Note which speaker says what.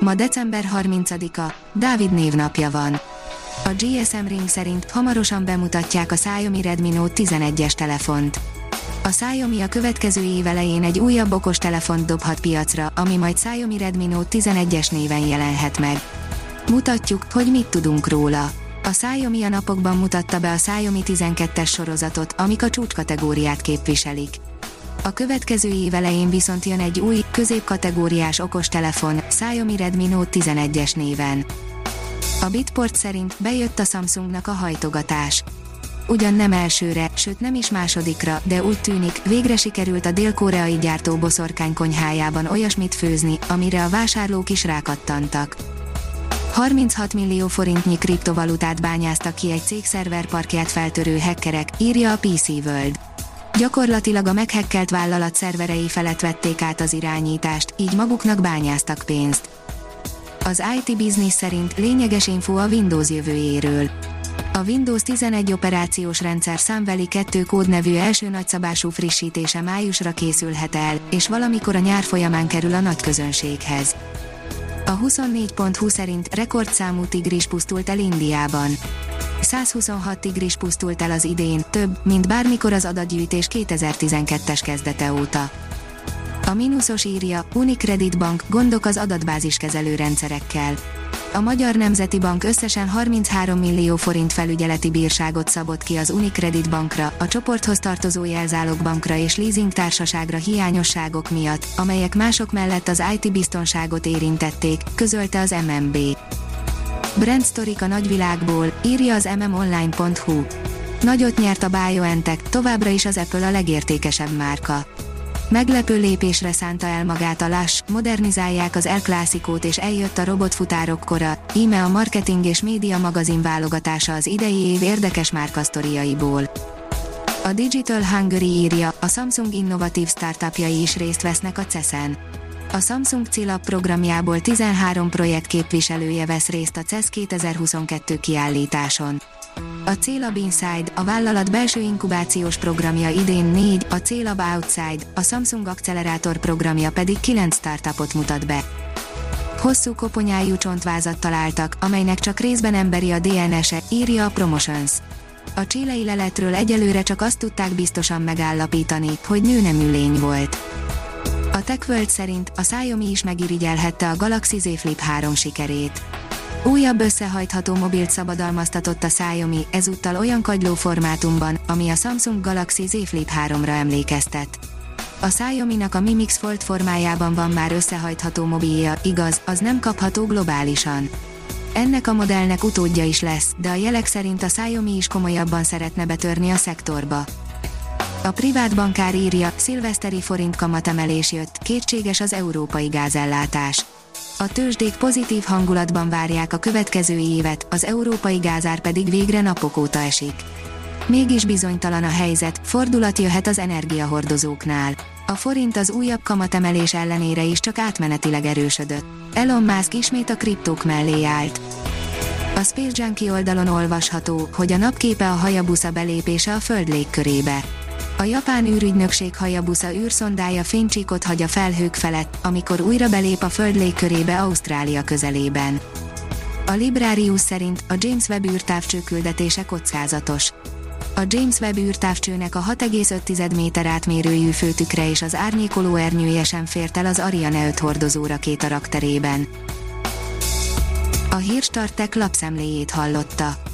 Speaker 1: Ma december 30-a, Dávid névnapja van. A GSM Ring szerint hamarosan bemutatják a Xiaomi Redmi Note 11-es telefont. A Xiaomi a következő év elején egy újabb okos telefont dobhat piacra, ami majd Xiaomi Redmi Note 11-es néven jelenhet meg. Mutatjuk, hogy mit tudunk róla. A Xiaomi a napokban mutatta be a Xiaomi 12-es sorozatot, amik a csúcskategóriát képviselik. A következő év elején viszont jön egy új, középkategóriás okostelefon, Xiaomi Redmi Note 11-es néven. A Bitport szerint bejött a Samsungnak a hajtogatás. Ugyan nem elsőre, sőt nem is másodikra, de úgy tűnik, végre sikerült a dél-koreai gyártó boszorkány konyhájában olyasmit főzni, amire a vásárlók is rákattantak. 36 millió forintnyi kriptovalutát bányáztak ki egy cég szerverparkját feltörő hackerek, írja a PC World. Gyakorlatilag a meghekkelt vállalat szerverei felett vették át az irányítást, így maguknak bányáztak pénzt. Az IT Business szerint lényeges info a Windows jövőjéről. A Windows 11 operációs rendszer számveli 2 kódnevű első nagyszabású frissítése májusra készülhet el, és valamikor a nyár folyamán kerül a nagy közönséghez. A 24.20 szerint rekordszámú tigris pusztult el Indiában. 126 tigris pusztult el az idén, több, mint bármikor az adatgyűjtés 2012-es kezdete óta. A mínuszos írja, Unicredit Bank, gondok az adatbáziskezelő rendszerekkel. A Magyar Nemzeti Bank összesen 33 millió forint felügyeleti bírságot szabott ki az Unicredit Bankra, a csoporthoz tartozó jelzálogbankra és leasingtársaságra hiányosságok miatt, amelyek mások mellett az IT biztonságot érintették, közölte az MNB. Brand Storik a nagyvilágból, írja az mmonline.hu. Nagyot nyert a BioNTech, továbbra is az Apple a legértékesebb márka. Meglepő lépésre szánta el magát a Lash, modernizálják az El és eljött a robotfutárok kora, íme a marketing és média magazin válogatása az idei év érdekes márkasztoriaiból. A Digital Hungary írja, a Samsung innovatív startupjai is részt vesznek a CES-en. A Samsung Cilab programjából 13 projekt képviselője vesz részt a CES 2022 kiállításon. A Célab Inside, a vállalat belső inkubációs programja idén 4, a Célab Outside, a Samsung Accelerátor programja pedig 9 startupot mutat be. Hosszú koponyájú csontvázat találtak, amelynek csak részben emberi a DNS-e, írja a Promotions. A csilei leletről egyelőre csak azt tudták biztosan megállapítani, hogy nőnemű lény volt. A TechWorld szerint a Xiaomi is megirigyelhette a Galaxy Z Flip 3 sikerét. Újabb összehajtható mobilt szabadalmaztatott a Xiaomi, ezúttal olyan kagyló formátumban, ami a Samsung Galaxy Z Flip 3-ra emlékeztet. A Xiaomi-nak a Mi Mix Fold formájában van már összehajtható mobilja, igaz, az nem kapható globálisan. Ennek a modellnek utódja is lesz, de a jelek szerint a Xiaomi is komolyabban szeretne betörni a szektorba. A privát bankár írja, szilveszteri forint kamatemelés jött, kétséges az európai gázellátás. A tőzsdék pozitív hangulatban várják a következő évet, az európai gázár pedig végre napok óta esik. Mégis bizonytalan a helyzet, fordulat jöhet az energiahordozóknál. A forint az újabb kamatemelés ellenére is csak átmenetileg erősödött. Elon Musk ismét a kriptók mellé állt. A Space Junkie oldalon olvasható, hogy a napképe a Hayabusa belépése a Föld légkörébe. A japán űrügynökség Hayabusa űrszondája fénycsíkot hagy a felhők felett, amikor újra belép a Föld légkörébe Ausztrália közelében. A Librarius szerint a James Webb űrtávcső küldetése kockázatos. A James Webb űrtávcsőnek a 6,5 méter átmérőjű főtükre és az árnyékoló ernyője sem fért el az Ariane 5 hordozó rakéta rakterében. A hírstartek lapszemléjét hallotta.